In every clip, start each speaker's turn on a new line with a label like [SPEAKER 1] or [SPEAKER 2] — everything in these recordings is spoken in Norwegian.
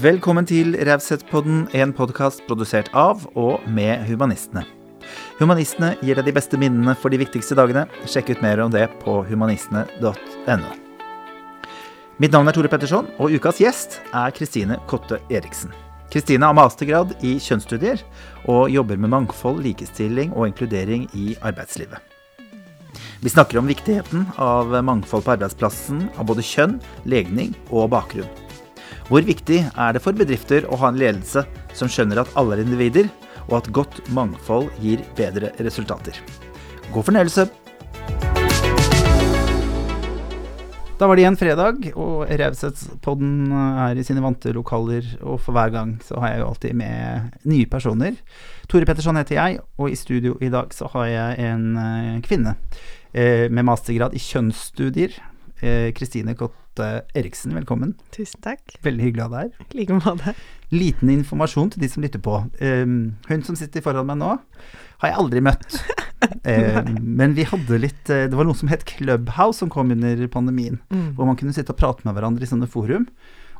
[SPEAKER 1] Velkommen til Raushetspodden, en podkast produsert av og med Humanistene. Humanistene gir deg de beste minnene for de viktigste dagene. Sjekk ut mer om det på humanistene.no. Mitt navn er Tore Petterson, og ukas gjest er Kristine Kotte Eriksen. Kristine har mastergrad i kjønnsstudier og jobber med mangfold, likestilling og inkludering i arbeidslivet. Vi snakker om viktigheten av mangfold på arbeidsplassen av både kjønn, legning og bakgrunn. Hvor viktig er det for bedrifter å ha en ledelse som skjønner at alle er individer, og at godt mangfold gir bedre resultater? God fornøyelse! Da var det igjen fredag, og Raushetspodden er i sine vante lokaler. Og for hver gang så har jeg jo alltid med nye personer. Tore Petterson heter jeg, og i studio i dag så har jeg en eh, kvinne eh, med mastergrad i kjønnsstudier. Eh, Kristine Kotte Eriksen, velkommen.
[SPEAKER 2] Tusen takk.
[SPEAKER 1] Veldig hyggelig å ha deg her.
[SPEAKER 2] I like måte.
[SPEAKER 1] Liten informasjon til de som lytter på. Um, hun som sitter foran meg nå, har jeg aldri møtt. um, men vi hadde litt uh, Det var noe som het Clubhouse, som kom under pandemien.
[SPEAKER 2] Mm.
[SPEAKER 1] Hvor man kunne sitte og prate med hverandre i sånne forum.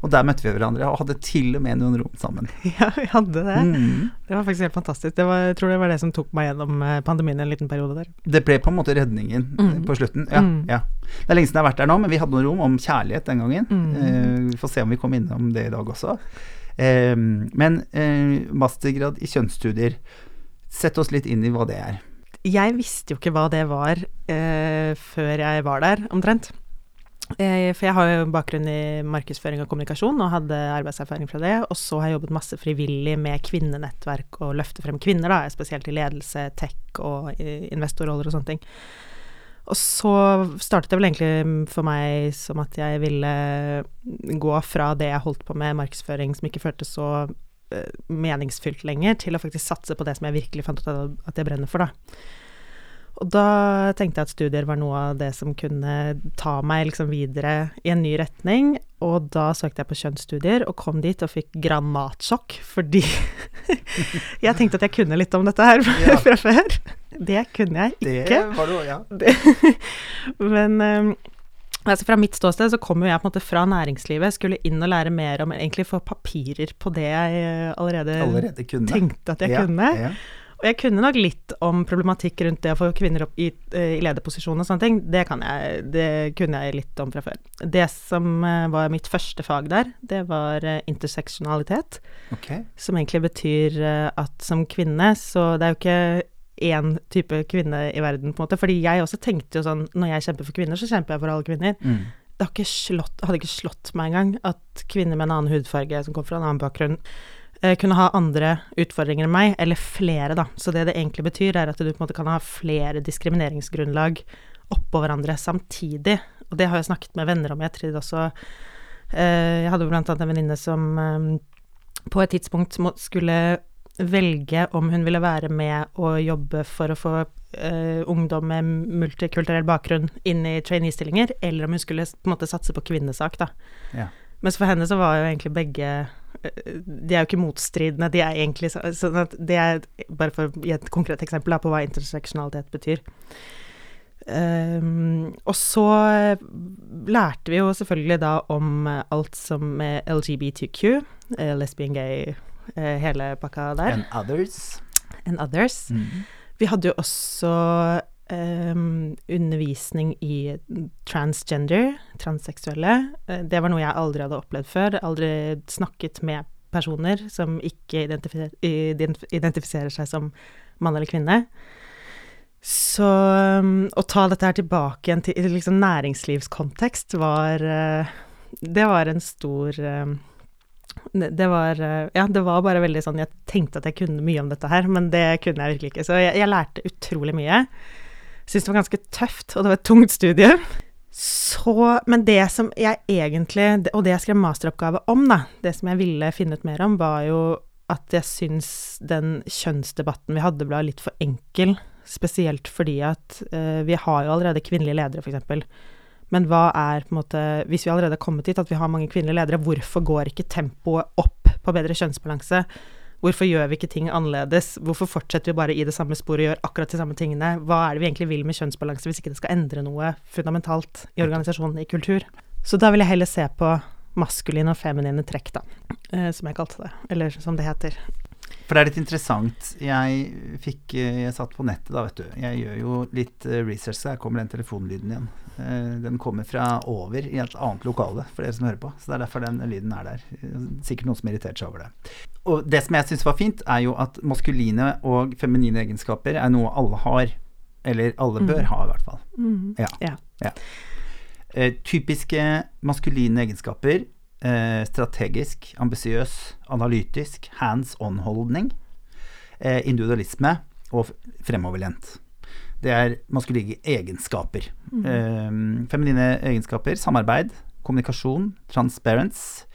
[SPEAKER 1] Og der møtte vi hverandre, og hadde til og med noen rom sammen.
[SPEAKER 2] Ja, vi hadde det.
[SPEAKER 1] Mm.
[SPEAKER 2] Det var faktisk helt fantastisk. Det var, jeg tror det var det som tok meg gjennom eh, pandemien en liten periode der.
[SPEAKER 1] Det ble på en måte redningen
[SPEAKER 2] Mm.
[SPEAKER 1] på slutten. Ja,
[SPEAKER 2] Mm.
[SPEAKER 1] ja. Det er lenge siden jeg har vært der nå, men vi hadde noen rom om kjærlighet den gangen.
[SPEAKER 2] Mm.
[SPEAKER 1] Eh, vi får se om vi kommer innom det i dag også. Eh, men eh, mastergrad i kjønnsstudier, sett oss litt inn i hva det er.
[SPEAKER 2] Jeg visste jo ikke hva det var eh, før jeg var der, omtrent. Eh, for jeg har jo bakgrunn i markedsføring og kommunikasjon, og hadde arbeidserfaring fra det. Og så har jeg jobbet masse frivillig med kvinnenettverk og løfte frem kvinner, da, spesielt i ledelse, tech og eh, investorroller og sånne ting. Og så startet det vel egentlig for meg som at jeg ville gå fra det jeg holdt på med, markedsføring som ikke føltes så eh, meningsfylt lenger, til å faktisk satse på det som jeg virkelig fant ut at jeg brenner for, da. Og da tenkte jeg at studier var noe av det som kunne ta meg liksom videre i en ny retning. Og da søkte jeg på kjønnsstudier og kom dit og fikk granatsjokk fordi jeg tenkte at jeg kunne litt om dette her
[SPEAKER 1] Ja.
[SPEAKER 2] fra før. Det kunne jeg ikke.
[SPEAKER 1] Det var du, ja.
[SPEAKER 2] Det, men um, altså fra mitt ståsted så kom jo jeg på en måte fra næringslivet, skulle inn og lære mer om Egentlig få papirer på det jeg eh, allerede,
[SPEAKER 1] Allerede
[SPEAKER 2] tenkte at jeg
[SPEAKER 1] Ja,
[SPEAKER 2] kunne.
[SPEAKER 1] Ja.
[SPEAKER 2] Og jeg kunne nok litt om problematikk rundt det å få kvinner opp i, eh, i lederposisjon og sånne ting. Det, kan jeg, det kunne jeg litt om fra før. Det som eh, var mitt første fag der, det var eh, interseksjonalitet.
[SPEAKER 1] Okay.
[SPEAKER 2] Som egentlig betyr at som kvinne, så det er jo ikke én type kvinne i verden, på en måte. Fordi jeg også tenkte jo sånn, når jeg kjemper for kvinner, så kjemper jeg for alle kvinner.
[SPEAKER 1] Mm.
[SPEAKER 2] Det ikke slått, hadde ikke slått meg engang at kvinner med en annen hudfarge som kom fra en annen bakgrunn, kunne ha andre utfordringer enn meg, eller flere, da. Så det det egentlig betyr, er at du på en måte kan ha flere diskrimineringsgrunnlag oppå hverandre samtidig. Og det har jeg snakket med venner om Jeg trodde også. Eh, jeg hadde blant annet en venninne som eh, på et tidspunkt skulle velge om hun ville være med og jobbe for å få eh, ungdom med multikulturell bakgrunn inn i trainee-stillinger, eller om hun skulle på en måte satse på kvinnesak, da.
[SPEAKER 1] Ja.
[SPEAKER 2] Mens for henne så var jo egentlig begge eh, De er jo ikke motstridende, de er egentlig sånn at det er Bare for å gi et konkret eksempel på hva interseksjonalitet betyr. Um, og så eh, lærte vi jo selvfølgelig da om eh, alt som med LGBTQ, eh, lesbian, gay, eh, hele pakka der,
[SPEAKER 1] And others.
[SPEAKER 2] and others.
[SPEAKER 1] Mm.
[SPEAKER 2] Vi hadde jo også ehm, undervisning i transgender, transseksuelle. Eh, Det var noe jeg aldri hadde opplevd før. Aldri snakket med personer som ikke identifiser, identifiserer seg som mann eller kvinne. Så um, å ta dette her tilbake igjen til liksom næringslivskontekst var uh, Det var en stor uh, det var eh, Ja, det var bare veldig sånn Jeg tenkte at jeg kunne mye om dette her, men det kunne jeg virkelig ikke. Så jeg, jeg lærte utrolig mye. Syns det var ganske tøft, og det var et tungt studie. Så Men det som jeg egentlig Og det jeg skrev masteroppgave om, da, det som jeg ville finne ut mer om, var jo at jeg syns den kjønnsdebatten vi hadde, ble litt for enkel. Spesielt fordi at uh, vi har jo allerede kvinnelige ledere, f.eks. Men hva er på en måte Hvis vi allerede har kommet dit at vi har mange kvinnelige ledere, hvorfor går ikke tempoet opp på bedre kjønnsbalanse? Hvorfor gjør vi ikke ting annerledes? Hvorfor fortsetter vi bare i det samme sporet og gjør akkurat de samme tingene? Hva er det vi egentlig vil med kjønnsbalanse hvis ikke det skal endre noe fundamentalt i organisasjonen, i kultur? Så da vil jeg heller se på maskuline og feminine trekk, da. Eh, som jeg kalte det. Eller som det heter.
[SPEAKER 1] For det er litt interessant. Jeg fikk eh, Jeg satt på nettet, da, vet du. Jeg gjør jo litt eh, research, så her kommer den telefonlyden igjen. Den kommer fra over i et annet lokale, for dere som hører på. Så det er derfor den lyden er der. Sikkert noen som irriterte seg over det. Og det som jeg syns var fint, er jo at maskuline og feminine egenskaper er noe alle har. Eller alle bør mm. ha, i hvert fall.
[SPEAKER 2] Mm. Ja. ja. ja.
[SPEAKER 1] Eh, typiske maskuline egenskaper. Eh, strategisk, ambisiøs, analytisk, hands on-holdning. Eh, individualisme og fremoverlent. Det er maskuline egenskaper. Mm. Eh, feminine egenskaper samarbeid, kommunikasjon, transparence,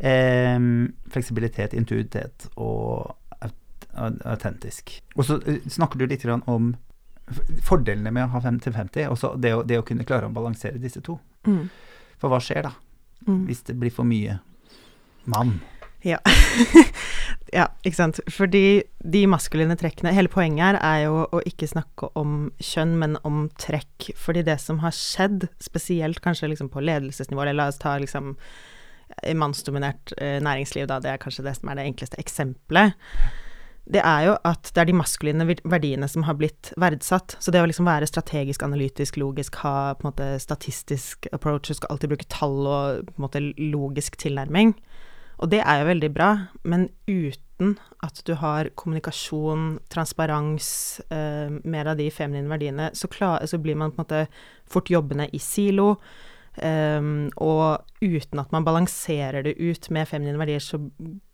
[SPEAKER 1] eh, fleksibilitet, intuitet og autentisk. Og så eh, snakker du litt om fordelene med å ha 50-50, og det, det, å kunne klare å balansere disse to.
[SPEAKER 2] Mm.
[SPEAKER 1] For hva skjer da, mm. hvis det blir for mye mann?
[SPEAKER 2] Ja. ja, ikke sant. Fordi de maskuline trekkene Hele poenget her er jo å ikke snakke om kjønn, men om trekk. Fordi det som har skjedd, spesielt kanskje liksom på ledelsesnivå, eller la oss ta liksom mannsdominert eh, næringsliv, da, det er kanskje det som er det enkleste eksempelet det er jo at det er de maskuline verdiene som har blitt verdsatt. Så det å liksom være strategisk, analytisk, logisk, ha på en måte statistisk approach, du skal alltid bruke tall og på en måte logisk tilnærming. Og det er jo veldig bra, men uten at du har kommunikasjon, transparens, eh, mer av de feminine verdiene, så, klar, så blir man på en måte fort jobbende i silo. Um, og uten at man balanserer det ut med feminine verdier, så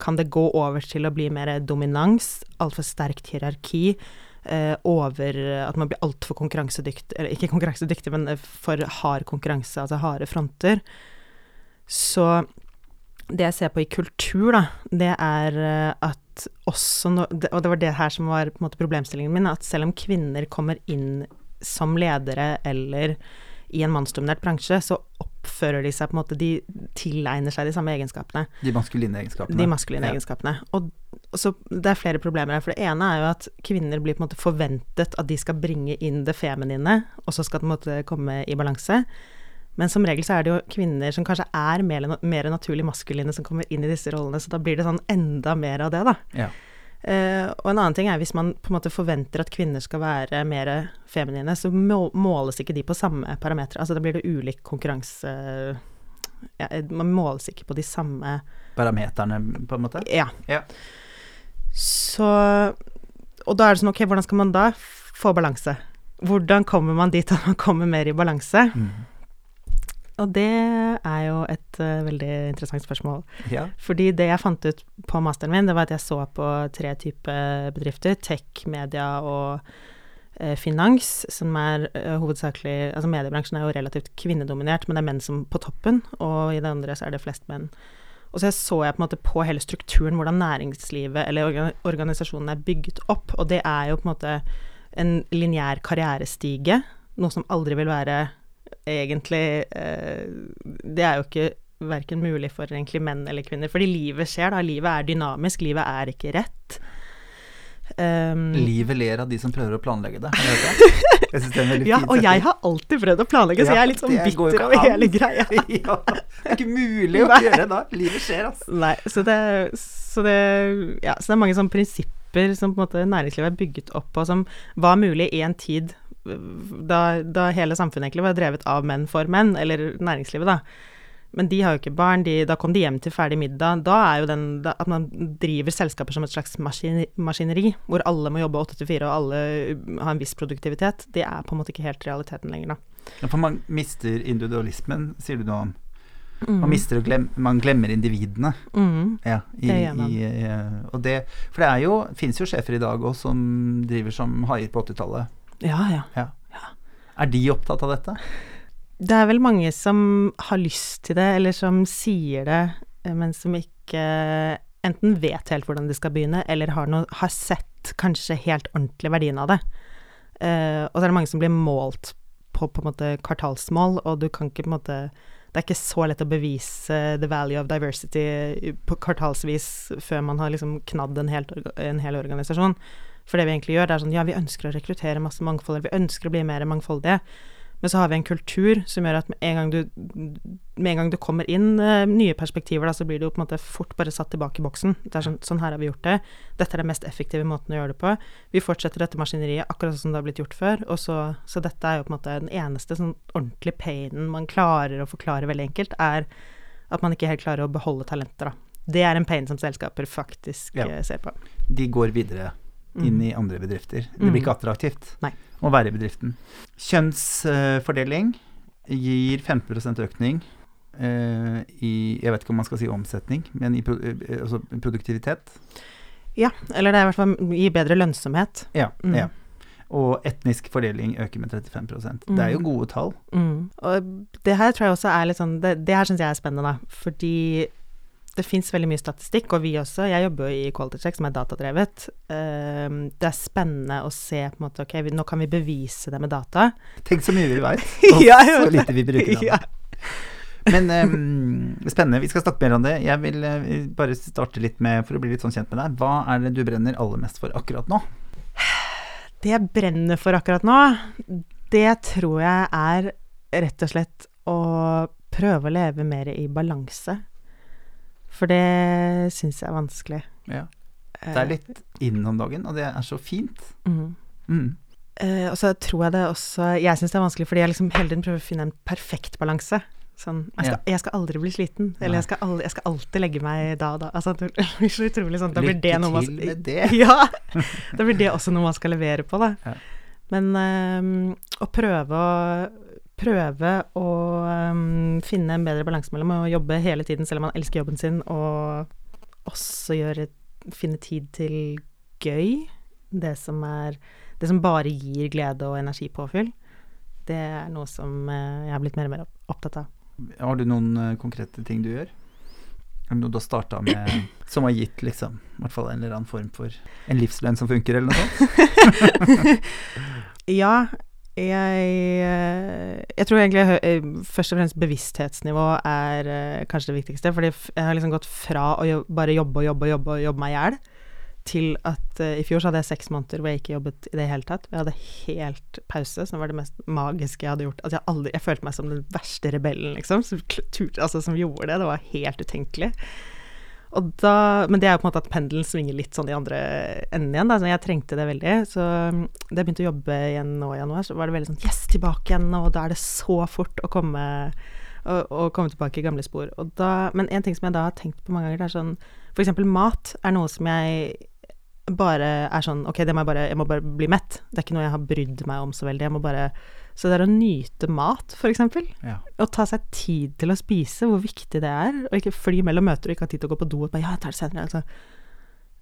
[SPEAKER 2] kan det gå over til å bli mer dominans, altfor sterkt hierarki, uh, over at man blir altfor konkurransedyktig Eller ikke konkurransedyktig, men for hard konkurranse, altså harde fronter. Så det jeg ser på i kultur, da, det er uh, at også no, Og det var det her som var måte problemstillingen min, at selv om kvinner kommer inn som ledere eller i en mannsdominert bransje, så oppfører de seg på en måte De tilegner seg de samme egenskapene.
[SPEAKER 1] De maskuline egenskapene.
[SPEAKER 2] De maskuline ja. egenskapene. Og, og, så Det er flere problemer her. For det ene er jo at kvinner blir på en måte forventet at de skal bringe inn det feminine, og så skal det på en måte komme i balanse. Men som regel så er det jo kvinner som kanskje er mer, mer naturlig maskuline, som kommer inn i disse rollene, så da blir det sånn enda mer av det, da.
[SPEAKER 1] Ja.
[SPEAKER 2] Uh, og en annen ting er hvis man på en måte forventer at kvinner skal være mer feminine, så må, måles ikke de på samme parametere. Altså da blir det ulik konkurranse ja, Man måles ikke på de samme
[SPEAKER 1] Parameterne, på en måte?
[SPEAKER 2] Ja.
[SPEAKER 1] ja.
[SPEAKER 2] Så Og da er det sånn, ok, hvordan skal man da få balanse? Hvordan kommer man dit at man kommer mer i balanse?
[SPEAKER 1] Mm.
[SPEAKER 2] Og det er jo et uh, veldig interessant spørsmål.
[SPEAKER 1] Ja.
[SPEAKER 2] Fordi det jeg fant ut på masteren min, det var at jeg så på tre typer bedrifter. Tech, media og uh, finans, som er uh, hovedsakelig Altså mediebransjen er jo relativt kvinnedominert, men det er menn som på toppen, og i det andre så er det flest menn. Og så så jeg på en måte på hele strukturen, hvordan næringslivet eller organisasjonen er bygget opp, og det er jo på en måte en lineær karrierestige, noe som aldri vil være egentlig eh, Det er jo ikke verken mulig for egentlig menn eller kvinner, fordi livet skjer, da. Livet er dynamisk, livet er ikke rett.
[SPEAKER 1] Um, livet ler av de som prøver å planlegge det. Jeg synes det er veldig
[SPEAKER 2] ja, og jeg har alltid prøvd å planlegge, ja, så jeg er litt sånn bitter over hele greia.
[SPEAKER 1] ja, det er ikke mulig å gjøre da. Livet skjer, altså.
[SPEAKER 2] Nei, så det, så det, ja, så det er mange sånne prinsipper som på en måte næringslivet er bygget opp på, som var mulig i en tid da, da, hele samfunnet egentlig var drevet av menn for menn, eller næringslivet, da. Men de har jo ikke barn, de, da kom de hjem til ferdig middag. Da er jo den da, At man driver selskaper som et slags maskineri, maskineri, hvor alle må jobbe åtte til fire, og alle har en viss produktivitet, det er på en måte ikke helt realiteten lenger, da.
[SPEAKER 1] Ja, for man mister individualismen, sier du noe om. Mm. Man mister og glem, man glemmer individene.
[SPEAKER 2] Mm.
[SPEAKER 1] Ja, i, det gjør man. I, i, og det, for det er jo, fins jo sjefer i dag òg som driver som haier på 80-tallet.
[SPEAKER 2] Ja, ja,
[SPEAKER 1] ja. Er de opptatt av dette?
[SPEAKER 2] Det er vel mange som har lyst til det, eller som sier det, eh, men som ikke enten vet helt hvordan de skal begynne, eller har, noe, har sett kanskje helt ordentlig verdien av det. Uh, og så er det mange som blir målt på på en måte kvartalsmål, og du kan ikke på en måte Det er ikke så lett å bevise the value of diversity på kvartalsvis før man har liksom knadd en, helt, en hel organisasjon. For det vi egentlig gjør, det er sånn ja, vi ønsker å rekruttere masse mangfold, eller vi ønsker å bli mer mangfoldige, Men så har vi en kultur som gjør at med en gang du, med en gang du kommer inn uh, nye perspektiver, da, så blir du på en måte fort bare satt tilbake i boksen. Det er sånn, sånn her har vi gjort det. Dette er den mest effektive måten å gjøre det på. Vi fortsetter dette maskineriet akkurat sånn som det har blitt gjort før. Og så, så dette er jo på en måte den eneste sånn ordentlige painen man klarer å forklare veldig enkelt, er at man ikke helt klarer å beholde talenter, da. Det er en pain som selskaper faktisk
[SPEAKER 1] Ja.
[SPEAKER 2] eh, ser på.
[SPEAKER 1] De går videre inn i andre bedrifter. Det blir ikke attraktivt
[SPEAKER 2] Nei.
[SPEAKER 1] å være i bedriften. Kjønnsfordeling gir 15% økning eh, i Jeg vet ikke om man skal si omsetning, men i pro eh, altså produktivitet.
[SPEAKER 2] Ja, eller det er i hvert fall gir bedre lønnsomhet.
[SPEAKER 1] Ja,
[SPEAKER 2] Mm.
[SPEAKER 1] ja. Og etnisk fordeling øker med 35% Det er jo
[SPEAKER 2] Mm.
[SPEAKER 1] gode tall.
[SPEAKER 2] Mm. Og det her tror jeg også er litt sånn Det, det her syns jeg er spennende, da. Fordi det fins veldig mye statistikk, og vi også. Jeg jobber jo i Quality Check, som er datadrevet. Ehm, det er spennende å se på en måte Ok, nå kan vi bevise det med data.
[SPEAKER 1] Tenk så mye vi veit, og
[SPEAKER 2] Ja,
[SPEAKER 1] så lite vi bruker av det. Men um, spennende. Vi skal snakke mer om det. Jeg vil eh, bare starte litt med, for å bli litt sånn kjent med deg, hva er det du brenner aller mest for akkurat nå?
[SPEAKER 2] Det jeg brenner for akkurat nå, det tror jeg er rett og slett å prøve å leve mer i balanse. For det syns jeg er vanskelig.
[SPEAKER 1] Ja. Det er litt inn om dagen, og det er så fint.
[SPEAKER 2] Mm.
[SPEAKER 1] Mm.
[SPEAKER 2] Uh, og så tror jeg det også Jeg syns det er vanskelig fordi jeg liksom hele tiden prøver å finne en perfekt balanse. Sånn jeg skal, jeg skal aldri bli sliten. Eller jeg skal, aldri, jeg skal alltid legge meg da og da. Altså, det blir så utrolig sånn Da blir det
[SPEAKER 1] Lykke
[SPEAKER 2] noe man
[SPEAKER 1] til med det.
[SPEAKER 2] Ja! Da blir det også noe man skal levere på, da.
[SPEAKER 1] Ja.
[SPEAKER 2] Men ehm, å prøve å Prøve å um, finne en bedre balanse mellom å jobbe hele tiden selv om man elsker jobben sin, og også gjøre finne tid til gøy. Det som er Det som bare gir glede og energipåfyll. Det er noe som eh, jeg har blitt mer og mer opptatt av.
[SPEAKER 1] Har du noen eh, konkrete ting du gjør? Noe du har starta med som har gitt liksom, i hvert fall en eller annen form for en livslønn som funker, eller noe sånt?
[SPEAKER 2] Ja, jeg, eh, jeg tror egentlig eh, først og fremst bevissthetsnivå er eh, kanskje det viktigste. Fordi jeg har liksom gått fra å bare jobbe og jobbe og jobbe og jobbe meg i hjel, til at uh, i fjor så hadde jeg seks måneder hvor jeg ikke jobbet i det hele tatt. Jeg hadde helt pause, som var det mest magiske jeg hadde gjort. Altså jeg, aldri, jeg følte meg som den verste rebellen, liksom, som, altså, som gjorde det. Det var helt utenkelig. Da, men det er jo på en måte at pendelen svinger litt sånn i andre enden igjen. Da. Så jeg trengte det veldig. Så mm, da jeg begynte å jobbe igjen nå i januar, så var det veldig sånn Yes, tilbake igjen! Og da er det så fort å komme, å, å komme tilbake i gamle spor. Da, men en ting som jeg da har tenkt på mange ganger, det er sånn For eksempel mat er noe som jeg bare er sånn Ok, må jeg bare Jeg må bare bli mett. Det er ikke noe jeg har brydd meg om så veldig. Jeg må bare Så det er å nyte mat, eksempel.
[SPEAKER 1] Ja.
[SPEAKER 2] Å ta seg tid til å spise, hvor viktig det er. Og ikke fly mellom møter og ikke ha tid til å gå på do og bare Ja, jeg tar det senere. Altså.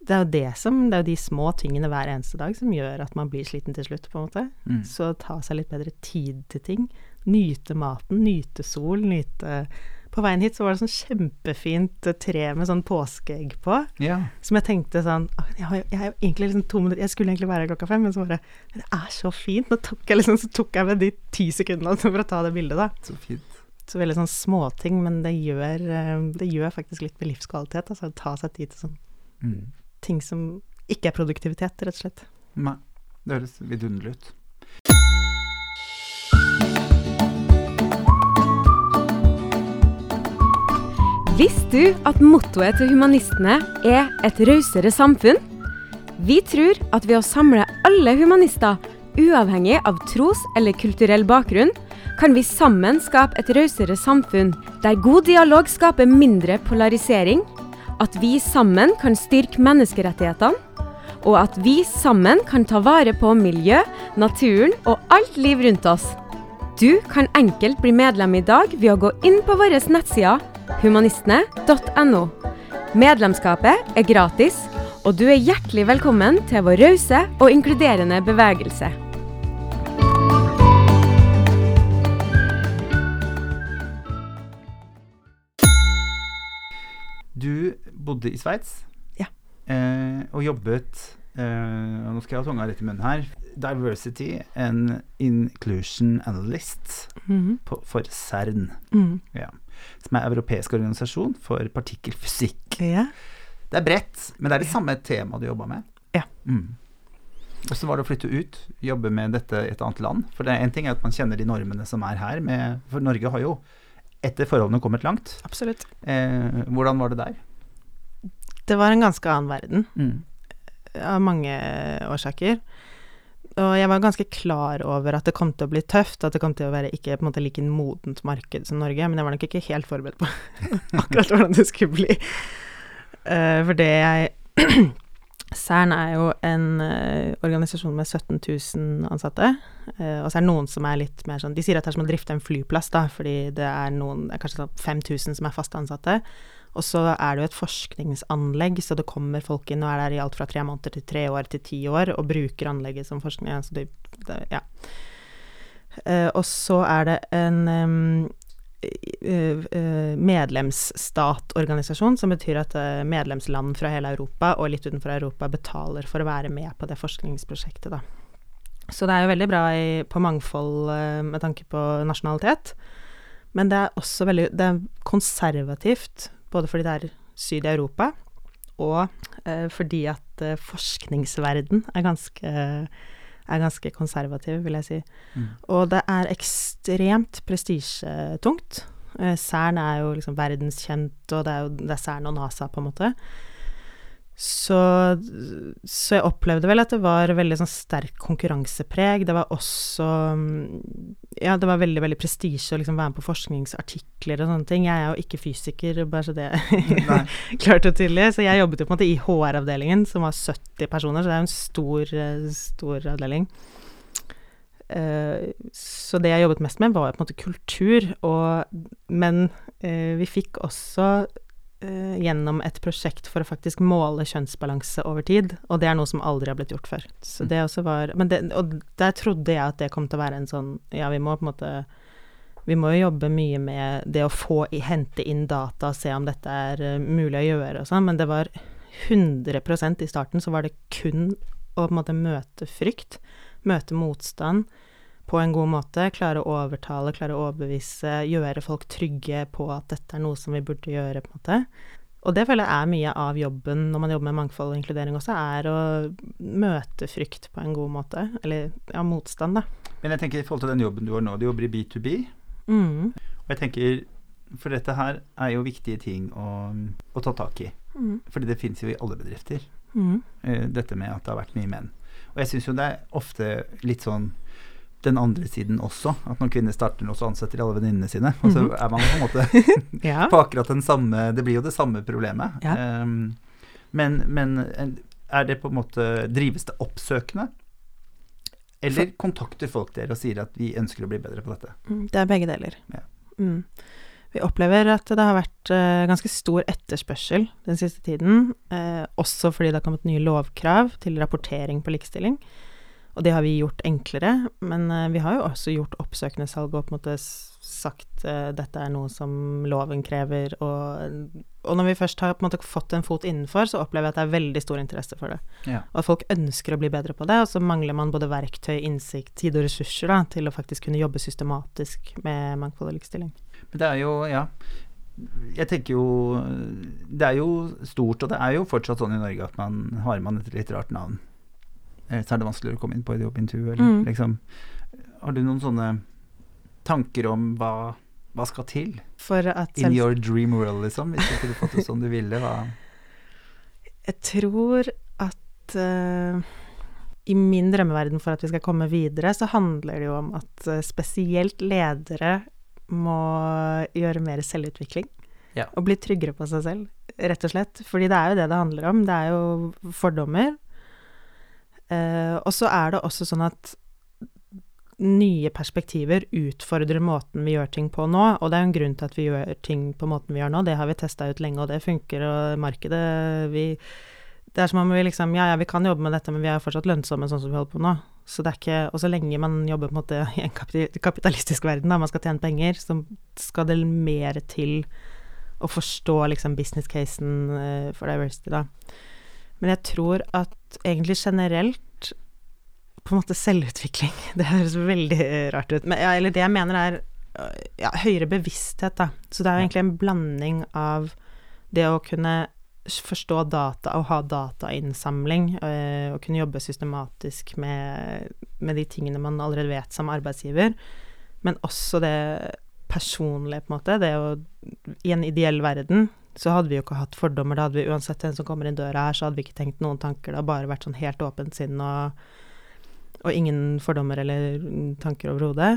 [SPEAKER 2] Det er jo det som Det er jo de små tingene hver eneste dag som gjør at man blir sliten til slutt, på en måte.
[SPEAKER 1] Mm.
[SPEAKER 2] Så ta seg litt bedre tid til ting. Nyte maten, nyte sol, nyte På veien hit så var det sånn kjempefint tre med sånn påskeegg på.
[SPEAKER 1] ja.
[SPEAKER 2] Som jeg tenkte sånn jeg, har, jeg, har liksom Jeg skulle egentlig være her klokka fem, men så bare Men det er så fint. Nå tok jeg liksom, så tok jeg med de ti sekundene for å ta det bildet, da.
[SPEAKER 1] Så fint.
[SPEAKER 2] Så veldig sånn småting, men det gjør, eh, det gjør faktisk litt med livskvalitet. Altså å ta seg tid til sånn
[SPEAKER 1] Mm.
[SPEAKER 2] ting som ikke er produktivitet, rett og slett.
[SPEAKER 1] Nei, det høres vidunderlig ut.
[SPEAKER 3] Visste du at mottoet til humanistene er et rausere samfunn? Vi tror at ved å samle alle humanister, uavhengig av tros- eller kulturell bakgrunn, kan vi sammen skape et rausere samfunn der god dialog skaper mindre polarisering, at vi sammen kan styrke menneskerettighetene, og at vi sammen kan ta vare på miljø, naturen og alt liv rundt oss. Du kan enkelt bli medlem i dag ved å gå inn på våre nettsider humanistene.no. Medlemskapet er gratis, og du er hjertelig velkommen til vår rause og inkluderende bevegelse.
[SPEAKER 1] Du bodde i Sveits
[SPEAKER 2] Ja.
[SPEAKER 1] eh, og jobbet eh, Nå skal jeg ha tunga litt i munnen her. Diversity and Inclusion Analyst på, for CERN,
[SPEAKER 2] Mm.
[SPEAKER 1] ja, som er europeisk organisasjon for partikkelfysikk.
[SPEAKER 2] Ja.
[SPEAKER 1] Det er bredt, men det er det samme temaet du jobba med.
[SPEAKER 2] Ja.
[SPEAKER 1] Mm. Hvordan var det å flytte ut, jobbe med dette i et annet land? For det er en ting er at man kjenner de normene som er her, med, for Norge har jo etter forholdene kommet langt.
[SPEAKER 2] Absolutt.
[SPEAKER 1] Eh, hvordan var det der?
[SPEAKER 2] Det var en ganske annen verden,
[SPEAKER 1] Mm.
[SPEAKER 2] av mange årsaker. Og jeg var ganske klar over at det kom til å bli tøft, at det kom til å være ikke på en måte like modent marked som Norge, men jeg var nok ikke helt forberedt på akkurat hvordan det skulle bli. Uh, for det jeg Cern er jo en uh, organisasjon med 17 000 ansatte, Uh, og så er det noen som er litt mer sånn De sier at det er som å drifte en flyplass, da, fordi det er noen kanskje sånn 5000 som er fast ansatte. Og så er det jo et forskningsanlegg, så det kommer folk inn og er der i alt fra tre måneder til tre år til ti år, og bruker anlegget som forskning. Altså det, det, ja. Uh, og så er det en eh, medlemsstatorganisasjon, som betyr at medlemsland fra hele Europa og litt utenfor Europa betaler for å være med på det forskningsprosjektet, da. Så det er jo veldig bra i, på mangfold med tanke på nasjonalitet. Men det er også veldig Det er konservativt, både fordi det er syd i Europa, og eh, fordi at eh, forskningsverden er ganske, er ganske konservativ, vil jeg si.
[SPEAKER 1] Mm.
[SPEAKER 2] Og det er ekstremt prestisjetungt. Eh, Cern er jo liksom verdenskjent, og det er jo det er Cern og NASA, på en måte. Så, så jeg opplevde vel at det var veldig sånn sterk konkurransepreg. Det var også mm, Ja, det var veldig, veldig prestisje å liksom være med på forskningsartikler og sånne ting. Jeg er jo ikke fysiker, bare så det er klart og tydelig. Så jeg jobbet jo på en måte i HR-avdelingen, som var 70 personer, så det er jo en stor, eh, stor avdeling. Eh, så det jeg jobbet mest med, var på en måte kultur, og, men eh, vi fikk også eh, gjennom et prosjekt for å faktisk måle kjønnsbalanse over tid, og det er noe som aldri har blitt gjort før. Så det også var men det, Og der trodde jeg at det kom til å være en sånn Ja, vi må på en måte vi må jo jobbe mye med det å få i, hente inn data og se om dette er eh, mulig å gjøre og sånn, men det var 100% i starten så var det kun å på en måte møte frykt, møte motstand på en god måte, klare å overtale, klare å overbevise, gjøre folk trygge på at dette er noe som vi burde gjøre, på en måte. Og det føler jeg er mye av jobben når man jobber med mangfold og inkludering også, er å møte frykt på en god måte. Eller ja, motstand, da.
[SPEAKER 1] Men jeg tenker i forhold til den jobben du har nå, du jobber i B2B.
[SPEAKER 2] Mm.
[SPEAKER 1] Og jeg tenker, for dette her er jo viktige ting å, å ta tak i.
[SPEAKER 2] Mm.
[SPEAKER 1] Fordi det finnes jo i alle bedrifter,
[SPEAKER 2] Mm.
[SPEAKER 1] eh, dette med at det har vært mye menn. Og jeg syns jo det er ofte litt sånn den andre siden også, at når kvinner starter noe, så ansetter de alle venninnene sine. Og så
[SPEAKER 2] Mhm.
[SPEAKER 1] er man på en måte
[SPEAKER 2] Ja.
[SPEAKER 1] på akkurat den samme Det blir jo det samme problemet.
[SPEAKER 2] Ja.
[SPEAKER 1] Um, men, men er det på en måte Drives det oppsøkende? Eller kontakter folk dere og sier at vi ønsker å bli bedre på dette?
[SPEAKER 2] Mm, Det er begge deler.
[SPEAKER 1] Ja.
[SPEAKER 2] Mm. Vi opplever at det har vært uh, ganske stor etterspørsel den siste tiden, Uh, også fordi det har kommet nye lovkrav til rapportering på likestilling. Og det har vi gjort enklere, men eh, vi har jo også gjort oppsøkende salg og på en måte sagt uh, dette er noe som loven krever, og, og når vi først har på en måte fått en fot innenfor, så opplever jeg at det er veldig stor interesse for det.
[SPEAKER 1] Ja.
[SPEAKER 2] Og at folk ønsker å bli bedre på det, og så mangler man både verktøy, innsikt, tid og ressurser da, til å faktisk kunne jobbe systematisk med mangfold og likestilling.
[SPEAKER 1] Men det er jo, ja Jeg tenker jo Det er jo stort, og det er jo fortsatt sånn i Norge at man har man et litt rart navn, eh, så er det vanskeligere å komme inn på et jobbintervju, eller
[SPEAKER 2] Mm.
[SPEAKER 1] liksom Har du noen sånne tanker om hva, hva skal til?
[SPEAKER 2] For at
[SPEAKER 1] In your dream world, liksom? Hvis du hadde fått det som du ville, hva
[SPEAKER 2] Jeg tror at uh, i min drømmeverden for at vi skal komme videre, så handler det jo om at eh, spesielt ledere må gjøre mer selvutvikling.
[SPEAKER 1] Ja.
[SPEAKER 2] Og bli tryggere på seg selv, rett og slett. Fordi det er jo det det handler om. Det er jo fordommer. Eh, og så er det også sånn at nye perspektiver utfordrer måten vi gjør ting på nå, og det er jo en grunn til at vi gjør ting på måten vi gjør nå. Det har vi testa ut lenge, og det funker, og markedet vi Det er som om vi liksom Ja, ja, vi kan jobbe med dette, men vi er jo fortsatt lønnsomme sånn som vi holder på nå. Så det er ikke Og så lenge man jobber på en måte i en kapitalistisk verden, da, man skal tjene penger, så skal det mer til å forstå liksom business-casen eh, for diversity, da. Men jeg tror at egentlig generelt på en måte selvutvikling Det høres veldig rart ut. Men, ja, eller det jeg mener er øh, ja, høyere bevissthet, da. Så det er jo egentlig en blanding av det å kunne forstå data og ha datainnsamling, øh, og kunne jobbe systematisk med, med de tingene man allerede vet som arbeidsgiver, men også det personlige, på en måte. Det å I en ideell verden så hadde vi jo ikke hatt fordommer. Da hadde vi uansett hvem som kommer inn døra her, så hadde vi ikke tenkt noen tanker. Det hadde bare vært sånn helt åpent sinn og, og ingen fordommer eller tanker overhodet.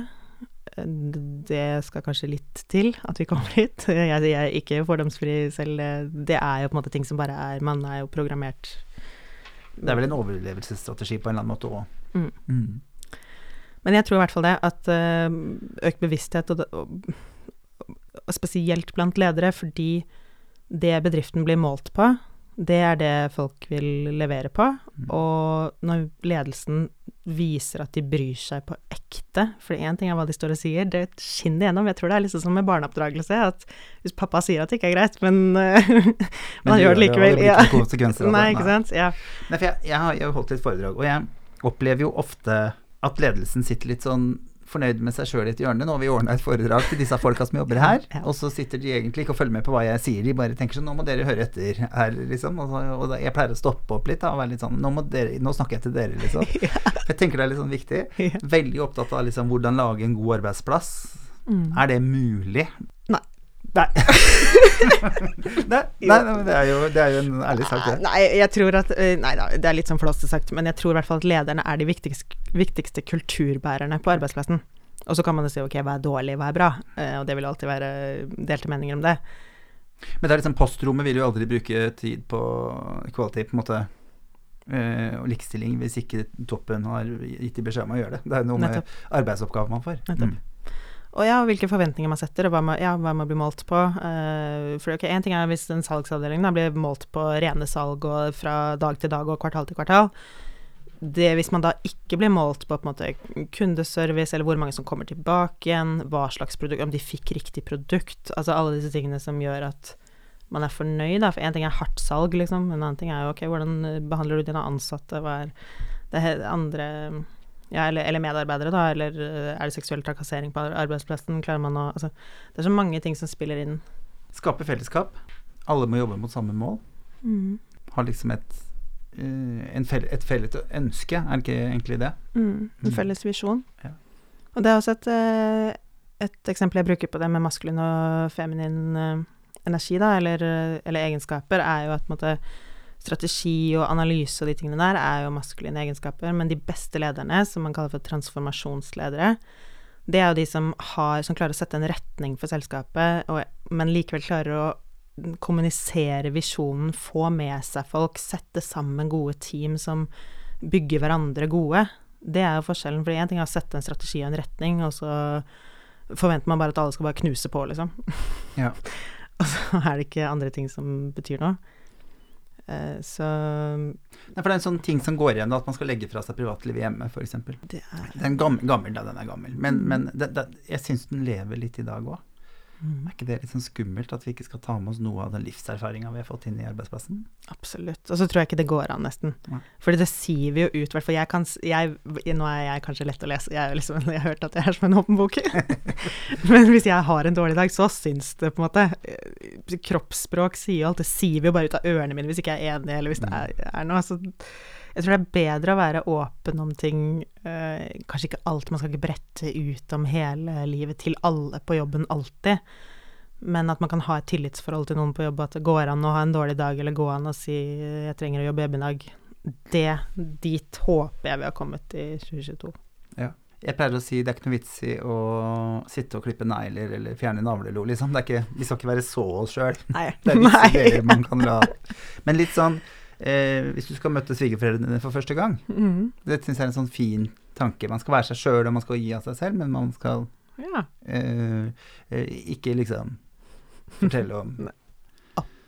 [SPEAKER 2] Det skal kanskje litt til at vi kommer hit. Jeg, jeg er ikke fordomsfri selv. Det er jo på en måte ting som bare er Man er jo programmert
[SPEAKER 1] Det er vel en overlevelsesstrategi på en eller annen måte òg.
[SPEAKER 2] Mm.
[SPEAKER 1] Mm.
[SPEAKER 2] Men jeg tror i hvert fall det, at øh, økt bevissthet, og, og, og spesielt blant ledere, fordi det bedriften blir målt på, det er det folk vil levere på.
[SPEAKER 1] Mm.
[SPEAKER 2] Og når ledelsen viser at de bryr seg på ekte For én ting er hva de står og sier, det skinner igjennom. Jeg tror det er liksom som med barneoppdragelse, at hvis pappa sier at det ikke er greit, men uh, man gjør det likevel.
[SPEAKER 1] Og det blir ikke av
[SPEAKER 2] Nei, ikke sant. Ja.
[SPEAKER 1] Nei, for jeg, jeg har jo holdt litt foredrag, og jeg opplever jo ofte at ledelsen sitter litt sånn fornøyd med seg sjøl i et hjørne. Nå har vi ordna et foredrag til disse folka som jobber her, og så sitter de egentlig ikke og følger med på hva jeg sier, de bare tenker sånn Nå må dere høre etter her, liksom. Og, så, og jeg pleier å stoppe opp litt da, og være litt sånn Nå, må dere, nå snakker jeg til dere, liksom. Jeg tenker det er litt sånn viktig. Veldig opptatt av liksom hvordan lage en god arbeidsplass.
[SPEAKER 2] Mm.
[SPEAKER 1] Er det mulig?
[SPEAKER 2] Nei.
[SPEAKER 1] Nei. nei, nei, nei, det er, jo, det er jo en ærlig sak, det.
[SPEAKER 2] Nei, jeg tror at eh, Nei da, det er litt sånn flåste sagt, men jeg tror i hvert fall at lederne er de viktigste, viktigste kulturbærerne på arbeidsplassen. Og så kan man jo si ok, hva er dårlig, hva er bra? Eh, og det vil alltid være delte meninger om det.
[SPEAKER 1] Men det er liksom postrommet vil jo aldri bruke tid på equality, på en måte. eh, og likestilling hvis ikke toppen har gitt de beskjed om å gjøre det. Det er noe
[SPEAKER 2] Nettopp.
[SPEAKER 1] med arbeidsoppgaver man får.
[SPEAKER 2] Nettopp.
[SPEAKER 1] Mm.
[SPEAKER 2] Og ja, hvilke forventninger man setter, og hva man, ja, hva man blir målt på. Uh, for okay, en ting er hvis en salgsavdeling da blir målt på rene salg og fra dag til dag og kvartal til kvartal. Det Hvis man da ikke blir målt på, på måte kundeservice, eller hvor mange som kommer tilbake igjen, hva slags produkt, om de fikk riktig produkt, altså alle disse tingene som gjør at man er fornøyd, da. For én ting er hardt salg, liksom, en annen ting er jo ok, hvordan eh, behandler du dine ansatte, hva er det andre ja, eller, eller medarbeidere, da, eller eh, er det seksuell trakassering på arbeidsplassen? Klarer man å Altså, det er så mange ting som spiller inn.
[SPEAKER 1] Skape fellesskap. Alle må jobbe mot samme mål.
[SPEAKER 2] Mm.
[SPEAKER 1] Ha liksom et, eh, en felle, et felles ønske, er det ikke egentlig det?
[SPEAKER 2] Mm.
[SPEAKER 1] Mm.
[SPEAKER 2] En felles visjon.
[SPEAKER 1] Ja.
[SPEAKER 2] Og det er også et, eh, et eksempel jeg bruker på det med maskulin og feminin energi, da, eller, eller egenskaper, er jo at måte, strategi og analyse og de tingene der er jo maskuline egenskaper, men de beste lederne, som man kaller for transformasjonsledere, det er jo de som, har, som klarer å sette en retning for selskapet, og, men likevel klarer å kommunisere visjonen, få med seg folk, sette sammen gode team som bygger hverandre gode. Det er jo forskjellen, for én ting er å sette en strategi og en retning, og så forventer man bare at alle skal bare knuse på, liksom.
[SPEAKER 1] Ja.
[SPEAKER 2] og så er det ikke andre ting som betyr noe. Eh, så
[SPEAKER 1] Nei, for det er en sånn ting som går igjen, at man skal legge fra seg privatlivet hjemme, f.eks.
[SPEAKER 2] det er
[SPEAKER 1] Den er gammel, gammel, da, den er gammel. Men, men det, det, jeg syns den lever litt i dag òg.
[SPEAKER 2] Mm,
[SPEAKER 1] Er ikke det litt sånn skummelt at vi ikke skal ta med oss noe av den livserfaringa vi har fått inn i arbeidsplassen?
[SPEAKER 2] Absolutt. Og så tror jeg ikke det går an, nesten.
[SPEAKER 1] Ja.
[SPEAKER 2] Fordi det sier vi jo ut, i hvert fall jeg kan jeg, Nå er jeg kanskje lett å lese, jeg, liksom, jeg har hørt at jeg er som en åpen bok. Men hvis jeg har en dårlig dag, så syns det på en måte eh, Kroppsspråk sier jo alt, det sier vi jo bare ut av ørene mine hvis ikke jeg er enig, eller hvis det er, er noe. Så jeg tror det er bedre å være åpen om ting. eh, kanskje ikke alt, man skal ikke brette ut om hele livet til alle på jobben alltid. Men at man kan ha et tillitsforhold til noen på jobb, at det går an å ha en dårlig dag, eller gå an å si 'jeg trenger å jobbe hjemme i dag'. Det, dit håper jeg vi har kommet i 2022. Ja.
[SPEAKER 1] Jeg pleier å si det er ikke noe vits i å sitte og klippe negler eller fjerne navlelo, liksom. Det er ikke, vi skal ikke være så oss sjøl. Det er visse ideer man kan la Men litt sånn eh, Hvis du skal møte svigerforeldrene dine for første gang,
[SPEAKER 2] Mm.
[SPEAKER 1] det syns jeg er en sånn fin tanke. Man skal være seg sjøl, og man skal gi av seg selv, men man skal
[SPEAKER 2] Ja.
[SPEAKER 1] eh, eh, ikke liksom fortelle om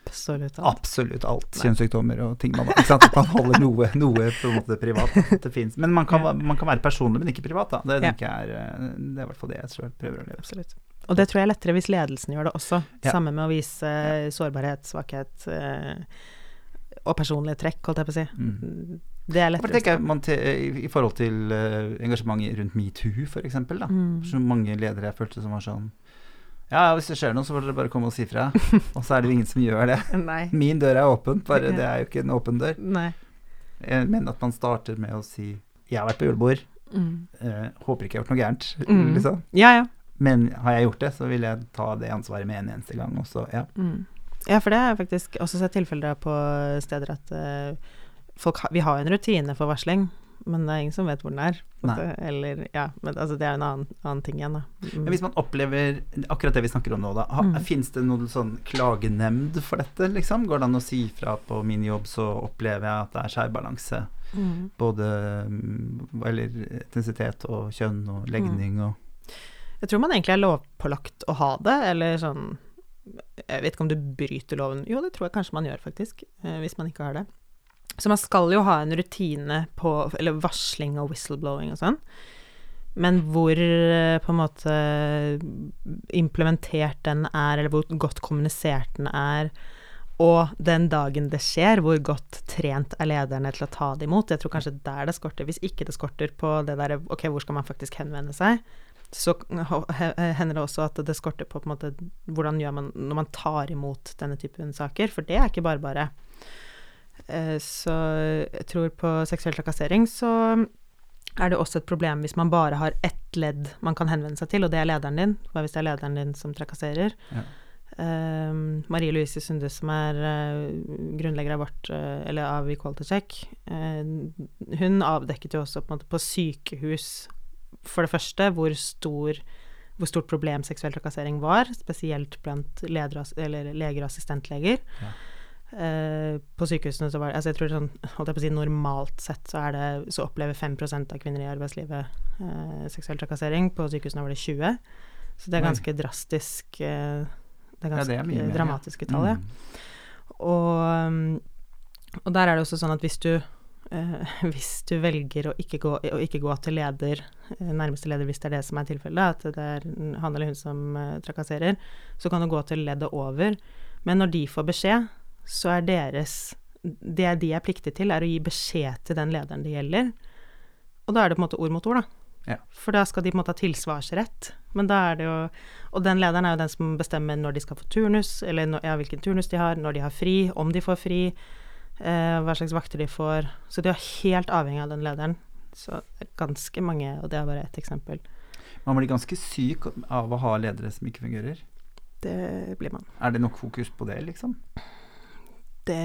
[SPEAKER 2] Absolutt. alt.
[SPEAKER 1] absolutt alt. Kjønnssykdommer og ting man Ikke sant? At man holder noe, noe på en måte privat. Det. Men man kan, man kan være personlig, men ikke privat. Da. Det
[SPEAKER 2] Ja.
[SPEAKER 1] er eh, Det er i hvert fall det jeg selv prøver å leve.
[SPEAKER 2] Absolutt. Og det tror jeg er lettere hvis ledelsen gjør det også.
[SPEAKER 1] Ja.
[SPEAKER 2] Sammen med å vise sårbarhet, svakhet eh, og personlige trekk, holdt jeg på å si.
[SPEAKER 1] Mm.
[SPEAKER 2] Det er lettere.
[SPEAKER 1] tenker man til, i, forhold til eh, engasjementet rundt metoo, f.eks.
[SPEAKER 2] Mm.
[SPEAKER 1] Så mange ledere jeg følte som var sånn Ja, hvis det skjer noe, så får dere bare komme og si fra. Og så er det jo ingen som gjør det. Min dør er åpen, bare det er jo ikke en åpen dør.
[SPEAKER 2] Nei.
[SPEAKER 1] Jeg mener at man starter med å si 'jeg har vært på julebord',
[SPEAKER 2] Mm.
[SPEAKER 1] Uh, håper ikke jeg har gjort noe gærent,
[SPEAKER 2] Mm.
[SPEAKER 1] liksom.
[SPEAKER 2] Ja, ja.
[SPEAKER 1] Men har jeg gjort det, så vil jeg ta det ansvaret med en eneste gang. Og så, ja.
[SPEAKER 2] Mm. Ja, for det har jeg faktisk også sett tilfeller på steder at uh, folk ha, Vi har en rutine for varsling, men det er ingen som vet hvor den er. Eller, ja, men altså, det er en annen, annen ting igjen, da. Mm.
[SPEAKER 1] Men hvis man opplever akkurat det vi snakker om nå, da. Ha,
[SPEAKER 2] Mm.
[SPEAKER 1] Fins det noen sånn klagenemnd for dette, liksom? Går det an å si fra på min jobb, så opplever jeg at det er skjærbalanse.
[SPEAKER 2] Mm.
[SPEAKER 1] Både mm, eller etnisitet og kjønn og legning og
[SPEAKER 2] Jeg tror man egentlig er lovpålagt å ha det, eller sånn Jeg vet ikke om du bryter loven Jo, det tror jeg kanskje man gjør, faktisk, eh, hvis man ikke har det. Så man skal jo ha en rutine på Eller varsling og whistleblowing og sånn. Men hvor eh, på en måte implementert den er, eller hvor godt kommunisert den er, og den dagen det skjer, hvor godt trent er lederne til å ta det imot. Jeg tror kanskje der det skorter. Hvis ikke det skorter på det derre Ok, hvor skal man faktisk henvende seg? Så hender det også at det skorter på, på måte hvordan gjør man når man tar imot denne typen saker, for det er ikke bare bare. Eh, Så jeg tror på seksuell trakassering så er det også et problem hvis man bare har ett ledd man kan henvende seg til, og det er lederen din. Hva hvis det er lederen din som trakasserer?
[SPEAKER 1] Ja.
[SPEAKER 2] Um, Marie Louise Sunde, som er uh, grunnlegger av vårt, uh, eller av Equality Check, uh, hun avdekket jo også på, en måte, på sykehus, for det første, hvor, stor, hvor stort problem seksuell trakassering var, spesielt blant ledere, eller leger og assistentleger.
[SPEAKER 1] Ja.
[SPEAKER 2] Uh, på sykehusene så var det altså jeg tror sånn, holdt jeg på å si Normalt sett så, er det, så opplever 5% av kvinner i arbeidslivet uh, seksuell trakassering. På sykehusene var det 20 Så det er
[SPEAKER 1] ganske
[SPEAKER 2] ganske drastisk uh, Det er
[SPEAKER 1] Ja,
[SPEAKER 2] ganske
[SPEAKER 1] det er mye mer, ja.
[SPEAKER 2] dramatiske tall, ja.
[SPEAKER 1] Mm.
[SPEAKER 2] Og, og der er det også sånn at hvis du hvis du velger å ikke, gå, å ikke gå til leder, eh, nærmeste leder hvis det er det som er tilfellet, at det er han eller hun som eh, trakasserer, så kan du gå til leddet over. Men når de får beskjed, så er deres Det de er pliktig til, er å gi beskjed til den lederen det gjelder. Og da er det på en måte ord mot ord, da.
[SPEAKER 1] Ja.
[SPEAKER 2] For da skal de på en måte ha tilsvarsrett. Men da er det jo Og den lederen er jo den som bestemmer når de skal få turnus, eller når, ja, hvilken turnus de har, når de har fri, om de får fri, eh, hva slags vakter de får. Så de er helt avhengig av den lederen. Så ganske mange, og det er bare ett eksempel.
[SPEAKER 1] Man blir ganske syk av å ha ledere som ikke fungerer.
[SPEAKER 2] Det blir man.
[SPEAKER 1] Er det nok fokus på det, liksom?
[SPEAKER 2] Det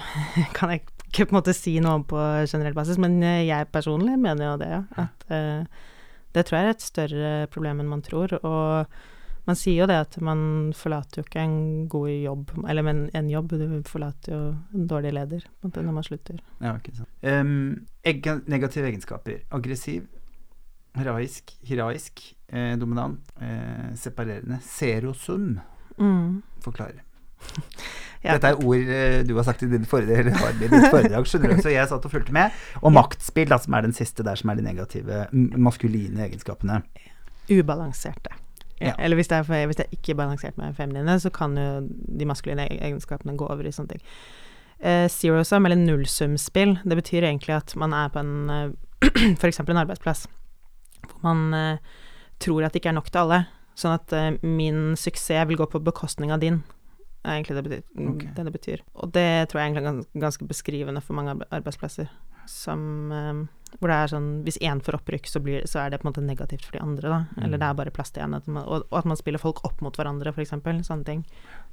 [SPEAKER 2] kan jeg ikke på en måte si noe om på generell basis, men eh, jeg personlig mener jo det, ja. At eh, det tror jeg er et større problem enn man tror. Og man sier jo det at man forlater jo ikke en god jobb, eller men en jobb, du forlater jo en dårlig leder når man slutter.
[SPEAKER 1] Ja, ikke sant. Um, negative egenskaper. Aggressiv, heraisk, hieraisk, eh, dominant, eh, separerende. Serosum.
[SPEAKER 2] Mm.
[SPEAKER 1] Forklare.
[SPEAKER 2] Ja.
[SPEAKER 1] Dette er ord eh, du har sagt i ditt foredrag, skjønner du. Så jeg satt og fulgte med. Og maktspill, da, som er den siste der, som er de negative maskuline egenskapene.
[SPEAKER 2] Ubalanserte.
[SPEAKER 1] Ja.
[SPEAKER 2] Eller hvis det, er, hvis det er ikke balansert med feminine, så kan jo de maskuline e- egenskapene gå over i sånne ting. Uh, zero sum, eller nullsumspill, det betyr egentlig at man er på en uh, for eksempel en arbeidsplass hvor man uh, tror at det ikke er nok til alle. Sånn at uh, min suksess vil gå på bekostning av din. er egentlig det, betyr,
[SPEAKER 1] okay.
[SPEAKER 2] det det betyr. Og det tror jeg egentlig er ganske beskrivende for mange arbeidsplasser. Som eh, Hvor det er sånn Hvis én får opprykk, så, blir, så er det på en måte negativt for de andre, da. Eller
[SPEAKER 1] Mm.
[SPEAKER 2] det er bare plass til én. Og, og at man spiller folk opp mot hverandre, eksempel. Sånne ting.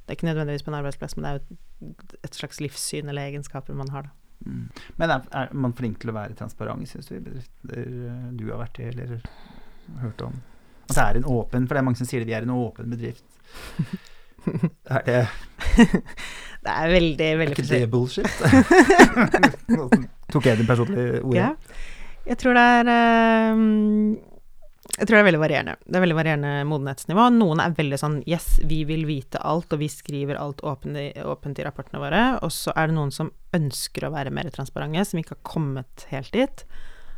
[SPEAKER 2] Det er ikke nødvendigvis på en arbeidsplass, men det er jo et, slags livssyn eller egenskaper man har, da.
[SPEAKER 1] Mm. Men er, er man flink til å være transparent, syns du, i bedrifter eh, du har vært i, eller hørt om? Det er en åpen, for det er mange som sier det, vi er en åpen bedrift. Er det,
[SPEAKER 2] Det er veldig, veldig er
[SPEAKER 1] ikke det bullshit? Tok jeg det personlige ordet?
[SPEAKER 2] Ja. Jeg tror det er eh, Jeg tror det er veldig varierende. Det er veldig varierende modenhetsnivå. Noen er veldig sånn Yes, vi vil vite alt, og vi skriver alt åpent i, åpent i rapportene våre. Og så er det noen som ønsker å være mer transparente, som ikke har kommet helt dit.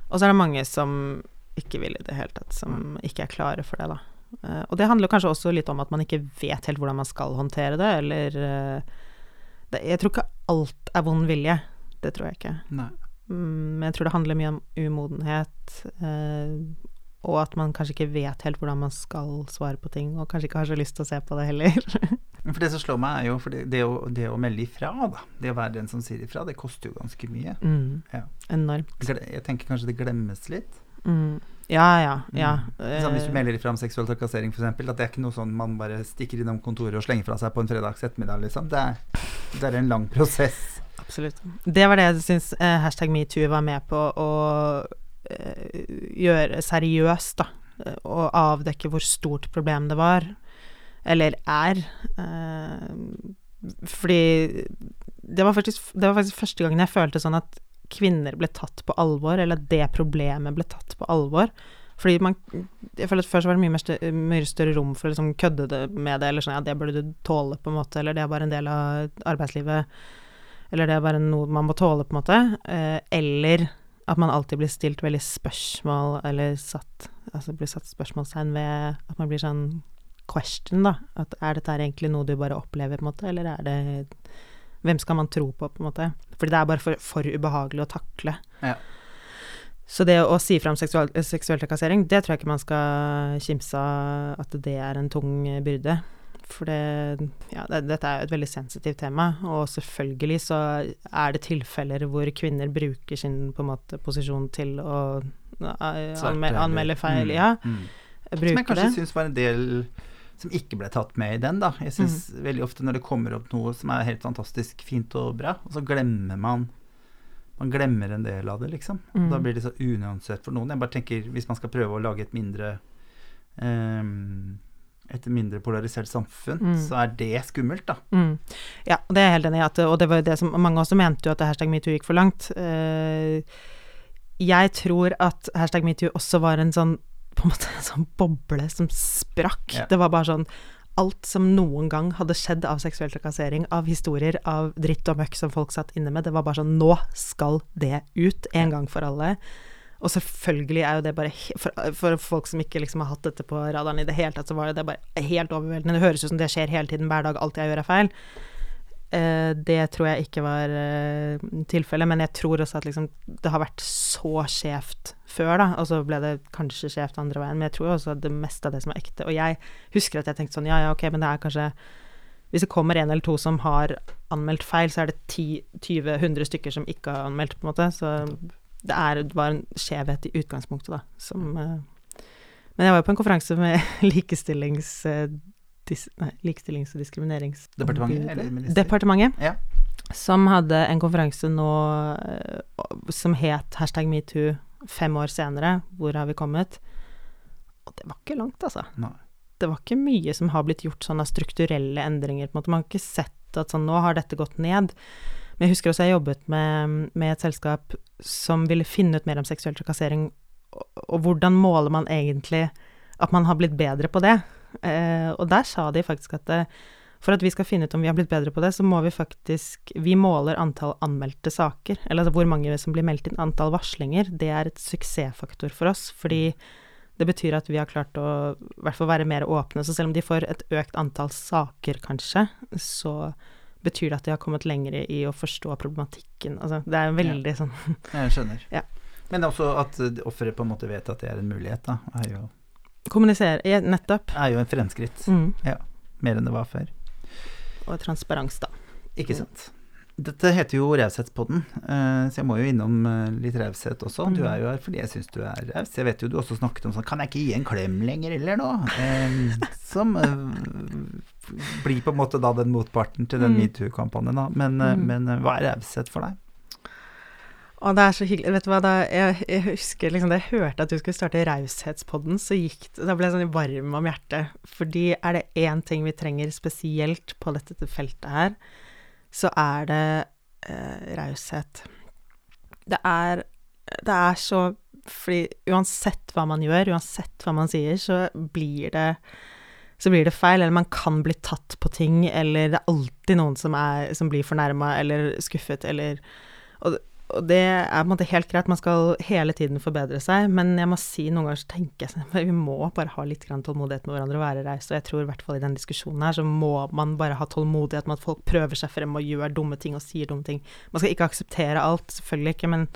[SPEAKER 2] Og så er det mange som ikke vil i det hele tatt, som ikke er klare for det, da. Eh, og det handler kanskje også litt om at man ikke vet helt hvordan man skal håndtere det, eller eh, det, Jeg tror ikke alt er vond vilje. Det tror jeg ikke.
[SPEAKER 1] Nei.
[SPEAKER 2] Mm, Men jeg tror det handler mye om umodenhet, eh, og at man kanskje ikke vet helt hvordan man skal svare på ting, og kanskje ikke har så lyst til å se på det heller.
[SPEAKER 1] For det som slår meg, er jo for det, det, å, det å melde ifra, da. Det å være den som sier ifra, det koster jo ganske mye.
[SPEAKER 2] Mm.
[SPEAKER 1] Ja.
[SPEAKER 2] Enormt.
[SPEAKER 1] Jeg tenker kanskje det glemmes litt.
[SPEAKER 2] Mm. Ja, ja, ja.
[SPEAKER 1] Sånn, hvis du
[SPEAKER 2] Eh,
[SPEAKER 1] melder ifra om seksuell trakassering, f.eks., at det er ikke noe sånn man bare stikker innom kontoret og slenger fra seg på en fredags ettermiddag, liksom. Det er, det er en lang prosess.
[SPEAKER 2] Absolutt. Det var det jeg syns eh, hashtag metoo var med på å eh, gjøre seriøst, da. Og avdekke hvor stort problem det var, eller er. Eh, fordi det var, faktisk, det var faktisk første gangen jeg følte sånn at kvinner ble tatt på alvor, eller at det problemet ble tatt på alvor. Fordi man Jeg føler at før så var det mye, større, mye større rom for å liksom kødde med det, eller sånn ja, det burde du tåle, på en måte, eller det er bare en del av arbeidslivet. Eller det er bare noe man må tåle, på en måte. Eh, eller at man alltid blir stilt veldig spørsmål, eller satt Altså blir satt spørsmålstegn ved at man blir sånn question, da. At er dette egentlig noe du bare opplever, på en måte, eller er det Hvem skal man tro på, på en måte? Fordi det er bare for, for ubehagelig å takle.
[SPEAKER 1] Ja.
[SPEAKER 2] Så det å si fra om seksual, seksuell trakassering, det tror jeg ikke man skal kimse av at det er en tung byrde. For det, ja, det, dette er jo et veldig sensitivt tema, og selvfølgelig så er det tilfeller hvor kvinner bruker sin på en måte posisjon til å
[SPEAKER 1] anmelde,
[SPEAKER 2] anmelde feil.
[SPEAKER 1] Mm,
[SPEAKER 2] Ja,
[SPEAKER 1] mm. Som jeg kanskje
[SPEAKER 2] det.
[SPEAKER 1] syns var en del som ikke ble tatt med i den, da. Jeg syns
[SPEAKER 2] Mm.
[SPEAKER 1] veldig ofte når det kommer opp noe som er helt fantastisk fint og bra, og så glemmer man Man glemmer en del av det, liksom.
[SPEAKER 2] Mm.
[SPEAKER 1] Da blir det så unyansert for noen. Jeg bare tenker, hvis man skal prøve å lage et mindre ehm, et mindre polarisert samfunn,
[SPEAKER 2] Mm.
[SPEAKER 1] så er det skummelt, da.
[SPEAKER 2] Mm. Ja, det er jeg helt enig i, og det var jo det som mange også mente jo at hashtag metoo gikk for langt. Eh, jeg tror at hashtag metoo også var en sånn på en måte en sånn boble som sprakk.
[SPEAKER 1] Ja.
[SPEAKER 2] Det var bare sånn Alt som noen gang hadde skjedd av seksuell trakassering, av historier, av dritt og møkk som folk satt inne med, det var bare sånn Nå skal det ut, en gang for alle. Og selvfølgelig er jo det bare for, for folk som ikke liksom har hatt dette på radaren i det hele tatt, så var det, bare helt overveldende. Det høres ut som det skjer hele tiden, hver dag, alt jeg gjør er feil. Eh, det tror jeg ikke var eh, tilfellet, men jeg tror også at liksom det har vært så skjevt før, da, og så ble det kanskje skjevt andre veien, men jeg tror også at det meste av det som er ekte Og jeg husker at jeg tenkte sånn, ja ja, ok, men det er kanskje Hvis det kommer en eller to som har anmeldt feil, så er det 10-20-100 stykker som ikke har anmeldt, på en måte, så det er var en skjevhet i utgangspunktet, da, som eh, Men jeg var jo på en konferanse med likestillings... eh, dis, nei, likestillings- og diskrimineringsdepartementet.
[SPEAKER 1] Departementet. Ja.
[SPEAKER 2] Som hadde en konferanse nå eh, som het hashtag metoo fem år senere. Hvor har vi kommet? Og det var ikke langt, altså.
[SPEAKER 1] Nei.
[SPEAKER 2] Det var ikke mye som har blitt gjort sånn av strukturelle endringer. på en måte. Man har ikke sett at sånn nå har dette gått ned. Men jeg husker også jeg jobbet med, med et selskap som ville finne ut mer om seksuell trakassering, og, og hvordan måler man egentlig at man har blitt bedre på det? Eh, og der sa de faktisk at det, for at vi skal finne ut om vi har blitt bedre på det, så må vi faktisk Vi måler antall anmeldte saker, eller altså hvor mange som blir meldt inn, antall varslinger. Det er et suksessfaktor for oss, fordi det betyr at vi har klart å i hvert fall være mer åpne. Så selv om de får et økt antall saker, kanskje, så betyr det at de har kommet lenger i å forstå problematikken. Altså, det er veldig sånn
[SPEAKER 1] Jeg skjønner.
[SPEAKER 2] Ja.
[SPEAKER 1] Men også at offeret på en måte vet at det er en mulighet, da, er jo,
[SPEAKER 2] Kommunisere ja, Nettopp.
[SPEAKER 1] er jo en fremskritt.
[SPEAKER 2] Mm.
[SPEAKER 1] Mer enn det var før.
[SPEAKER 2] Og transparens, da.
[SPEAKER 1] Ikke sant. Dette heter jo Raushetspodden, eh, så jeg må jo innom eh, litt raushet også. Du
[SPEAKER 2] Mm.
[SPEAKER 1] er jo her fordi jeg syns du er raus. Jeg vet jo du også snakket om sånn Kan jeg ikke gi en klem lenger, eller noe? Eh, som blir på en måte da den motparten til den
[SPEAKER 2] Mm.
[SPEAKER 1] metoo-kampanjen, da. Men,
[SPEAKER 2] Mm.
[SPEAKER 1] men hva er raushet for deg?
[SPEAKER 2] Og det er så hyggelig. Vet du hva, da jeg, jeg husker liksom da jeg hørte at du skulle starte Raushetspodden, så gikk det Da ble jeg sånn varm om hjertet. Fordi er det én ting vi trenger spesielt på dette feltet her, så er det eh, raushet. Det er Det er så Fordi uansett hva man gjør, uansett hva man sier, så blir det så blir det feil, eller man kan bli tatt på ting, eller det er alltid noen som, er, som blir fornærma eller skuffet, eller og, og det er på en måte helt greit, man skal hele tiden forbedre seg, men jeg må si noen ganger så tenker jeg sånn Vi må bare ha litt tålmodighet med hverandre og være rause, og jeg tror i hvert fall i den diskusjonen her så må man bare ha tålmodighet med at folk prøver seg frem og gjør dumme ting og sier dumme ting. Man skal ikke akseptere alt, selvfølgelig ikke, men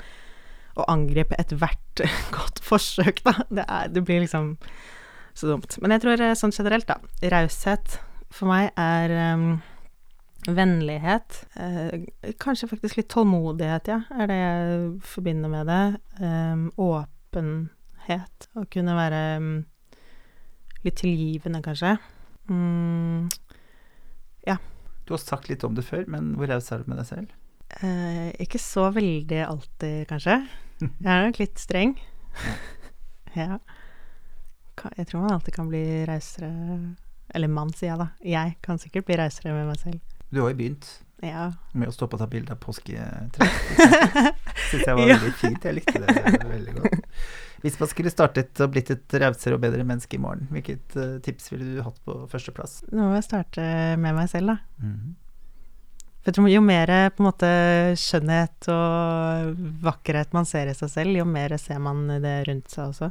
[SPEAKER 2] å angripe ethvert godt forsøk, da. Det, er, det blir liksom så dumt. Men jeg tror eh, sånn generelt, da. Raushet for meg er um, vennlighet. Eh, kanskje faktisk litt tålmodighet, ja, er det jeg forbinder med det. Eh, åpenhet. Å kunne være um, litt tilgivende, kanskje. Mm,
[SPEAKER 1] Du har sagt litt om det før, men hvor raus er du med deg selv?
[SPEAKER 2] Eh, ikke så veldig alltid, kanskje. Jeg er nok litt streng. ja. Jeg tror man alltid kan bli rausere Eller mann, sier jeg da. Jeg kan sikkert bli rausere med meg selv.
[SPEAKER 1] Du har jo begynt
[SPEAKER 2] Ja.
[SPEAKER 1] med å stoppe og ta bilde av påsketre. Syns jeg var
[SPEAKER 2] Ja.
[SPEAKER 1] veldig fint. Jeg likte det veldig godt. Hvis man skulle startet og blitt et rausere og bedre menneske i morgen, hvilket uh, tips ville du hatt på førsteplass?
[SPEAKER 2] Nå må jeg starte med meg selv, da.
[SPEAKER 1] Mhm.
[SPEAKER 2] For jeg tror jo mer på en måte skjønnhet og vakkerhet man ser i seg selv, jo mer ser man det rundt seg også.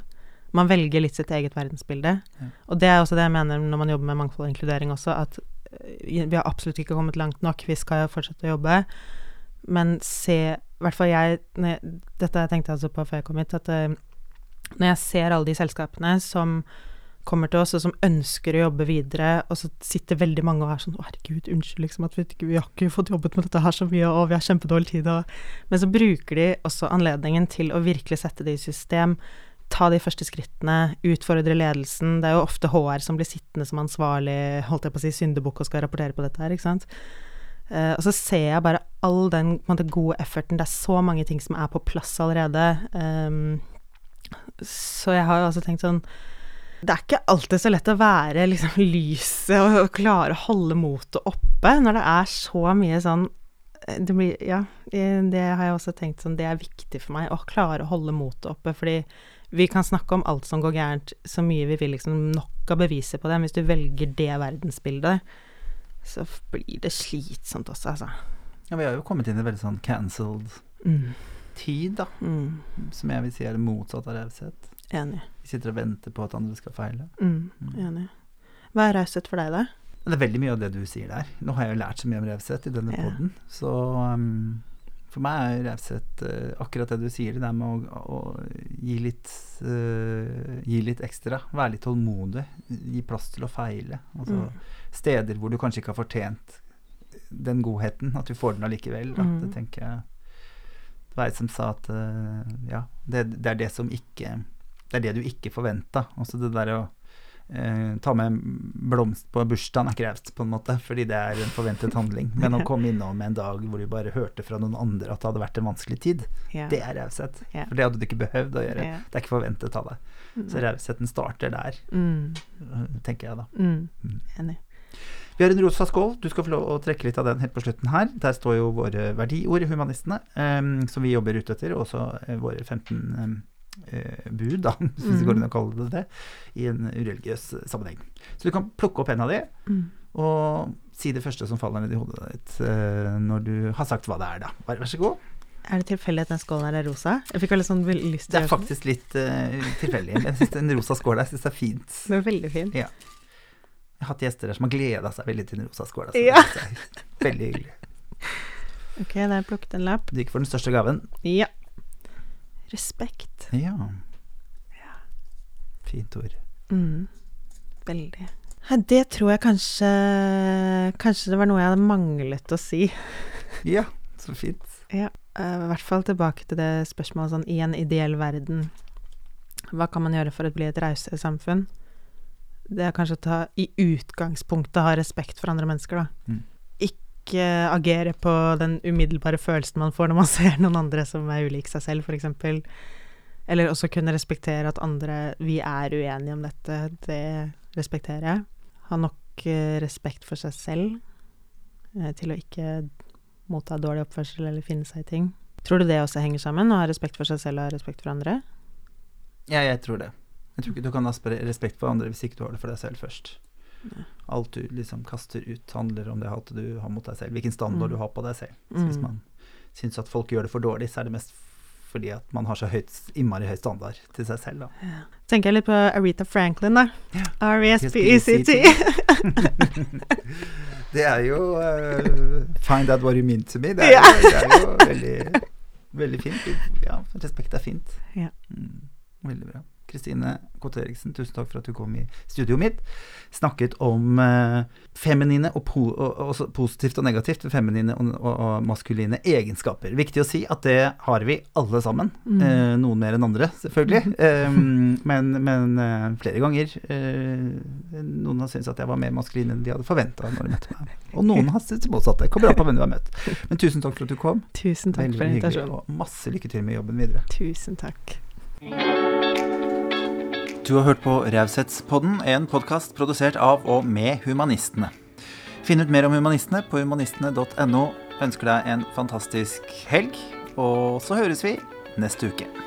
[SPEAKER 2] Man velger litt sitt eget verdensbilde.
[SPEAKER 1] Ja.
[SPEAKER 2] Og det er også det jeg mener når man jobber med mangfold og inkludering også, at vi har absolutt ikke kommet langt nok, vi skal fortsette å jobbe. Men se, i hvert fall jeg, jeg Dette tenkte jeg altså på før jeg kom hit, at eh, når jeg ser alle de selskapene som kommer til oss, og som ønsker å jobbe videre, og så sitter veldig mange og er sånn 'Å, herregud, unnskyld, liksom, at vi, vi har ikke fått jobbet med dette her så mye, og vi har kjempedårlig tid', og Men så bruker de også anledningen til å virkelig sette det i system, ta de første skrittene, utfordre ledelsen. Det er jo ofte HR som blir sittende som ansvarlig, holdt jeg på å si, syndebukk og skal rapportere på dette her, ikke sant. Uh, og så ser jeg bare all den måte, gode efforten. Det er så mange ting som er på plass allerede. Um, så jeg har jo også tenkt sånn Det er ikke alltid så lett å være liksom lyset og, og klare å holde motet oppe når det er så mye sånn eh, det blir, ja, det har jeg også tenkt sånn, det er viktig for meg, å klare å holde motet oppe, fordi vi kan snakke om alt som går gærent så mye vi vil, liksom nok av beviser på det, men hvis du velger det verdensbildet, så blir det slitsomt også, altså.
[SPEAKER 1] Ja, vi har jo kommet inn i veldig sånn cancelled
[SPEAKER 2] Mm.
[SPEAKER 1] tid, da.
[SPEAKER 2] Mm.
[SPEAKER 1] Som jeg vil si er det motsatte av raushet.
[SPEAKER 2] Enig.
[SPEAKER 1] Vi sitter og venter på at andre skal feile.
[SPEAKER 2] Mm. Enig. Hva er raushet for deg, da?
[SPEAKER 1] Det er veldig mye av det du sier der. Nå har jeg jo lært så mye om raushet i denne
[SPEAKER 2] Ja.
[SPEAKER 1] podden, så um, for meg er raushet uh, akkurat det du sier, det der med å, å gi litt uh, Gi litt ekstra. Være litt tålmodig. Gi plass til å feile. Altså
[SPEAKER 2] Mm.
[SPEAKER 1] steder hvor du kanskje ikke har fortjent den godheten, at du får den allikevel. Da.
[SPEAKER 2] Mm.
[SPEAKER 1] Det tenker jeg Det var ei som sa at uh, ja, det, det er det som ikke Det er det du ikke forventa. Altså det der å eh, ta med blomst på bursdagen er raust, på en måte, fordi det er en forventet handling. Men å komme innom en dag hvor du bare hørte fra noen andre at det hadde vært en vanskelig tid,
[SPEAKER 2] Ja.
[SPEAKER 1] det er raushet.
[SPEAKER 2] Ja.
[SPEAKER 1] For det hadde du ikke behøvd å gjøre.
[SPEAKER 2] Ja.
[SPEAKER 1] Det er ikke forventet av deg. Så rausheten starter der,
[SPEAKER 2] Mm.
[SPEAKER 1] tenker jeg da.
[SPEAKER 2] Mm.
[SPEAKER 1] Mm.
[SPEAKER 2] Enig.
[SPEAKER 1] Vi har en rosa skål. Du skal få lov å trekke litt av den helt på slutten her. Der står jo våre verdiord, humanistene, em, som vi jobber ute etter, og også eh, våre 15 em, eh, bud, da, hvis det går an å kalle det det, i en ureligiøs sammenheng. Så du kan plukke opp en av de,
[SPEAKER 2] Mm.
[SPEAKER 1] og si det første som faller ned i hodet ditt eh, når du har sagt hva det er, da. Bare vær så god.
[SPEAKER 2] Er det tilfeldig at den skålen her er rosa? Jeg fikk veldig sånn lyst til å Det
[SPEAKER 1] er faktisk litt uh, tilfeldig. Jeg syns en rosa skål der synes det er fint.
[SPEAKER 2] Den er veldig fin.
[SPEAKER 1] Jeg har hatt gjester der som har gleda seg veldig til den rosa skåla.
[SPEAKER 2] Ja.
[SPEAKER 1] det jeg Veldig hyggelig.
[SPEAKER 2] Ok, jeg plukket en lapp.
[SPEAKER 1] Du gikk for den største gaven.
[SPEAKER 2] Ja. Respekt.
[SPEAKER 1] Ja. Fint ord.
[SPEAKER 2] Mm. Veldig. Det tror jeg kanskje Kanskje det var noe jeg hadde manglet å si.
[SPEAKER 1] Ja, så fint.
[SPEAKER 2] Ja. eh, I hvert fall tilbake til det spørsmålet sånn i en ideell verden. Hva kan man gjøre for å bli et rausere samfunn? Det er kanskje å ta i utgangspunktet ha respekt for andre mennesker, da.
[SPEAKER 1] Mm.
[SPEAKER 2] Ikke agere på den umiddelbare følelsen man får når man ser noen andre som er ulik seg selv, f.eks. Eller også kunne respektere at andre Vi er uenige om dette, det respekterer jeg. Ha nok eh, respekt for seg selv eh, til å ikke motta dårlig oppførsel eller finne seg i ting. Tror du det også henger sammen, å ha respekt for seg selv og ha respekt for andre?
[SPEAKER 1] Ja, jeg tror det. Jeg tror ikke du kan ha respekt for andre hvis ikke du har det for deg selv først. Alt du liksom kaster ut, handler om det hatet du har mot deg selv. Hvilken standard
[SPEAKER 2] Mm.
[SPEAKER 1] du har på deg selv. Så hvis
[SPEAKER 2] Mm.
[SPEAKER 1] man syns at folk gjør det for dårlig, så er det mest fordi at man har så høyt, innmari høy standard til seg selv, da.
[SPEAKER 2] Tenker jeg litt på Aretha Franklin, da.
[SPEAKER 1] Ja.
[SPEAKER 2] R-E-S-P-E-C-T.
[SPEAKER 1] Det er jo uh, Find out what you mean to me. Det er,
[SPEAKER 2] Ja.
[SPEAKER 1] jo, det er jo veldig Veldig fint. Ja, respekt er fint.
[SPEAKER 2] Ja.
[SPEAKER 1] Mm, veldig bra. Kristine Kotte Eriksen, tusen takk for at du kom i studioet mitt. Snakket om eh, feminine og, po og, positivt og negativt ved feminine og, og, og maskuline egenskaper. Viktig å si at det har vi alle sammen.
[SPEAKER 2] Mm.
[SPEAKER 1] Eh, noen mer enn andre, selvfølgelig. Eh, men men eh, flere ganger eh, Noen har syntes at jeg var mer maskulin enn de hadde forventa når de møtte meg. Og noen har syntes det motsatte. Kommer an på hvem du har møtt. Men tusen takk for at du kom.
[SPEAKER 2] Tusen takk
[SPEAKER 1] Veldig
[SPEAKER 2] for invitasjonen.
[SPEAKER 1] og masse lykke til med jobben videre.
[SPEAKER 2] Tusen takk.
[SPEAKER 1] Du har hørt på Raushetspodden, en podkast produsert av og med Humanistene. Finn ut mer om Humanistene på humanistene.no. Ønsker deg en fantastisk helg, og så høres vi neste uke.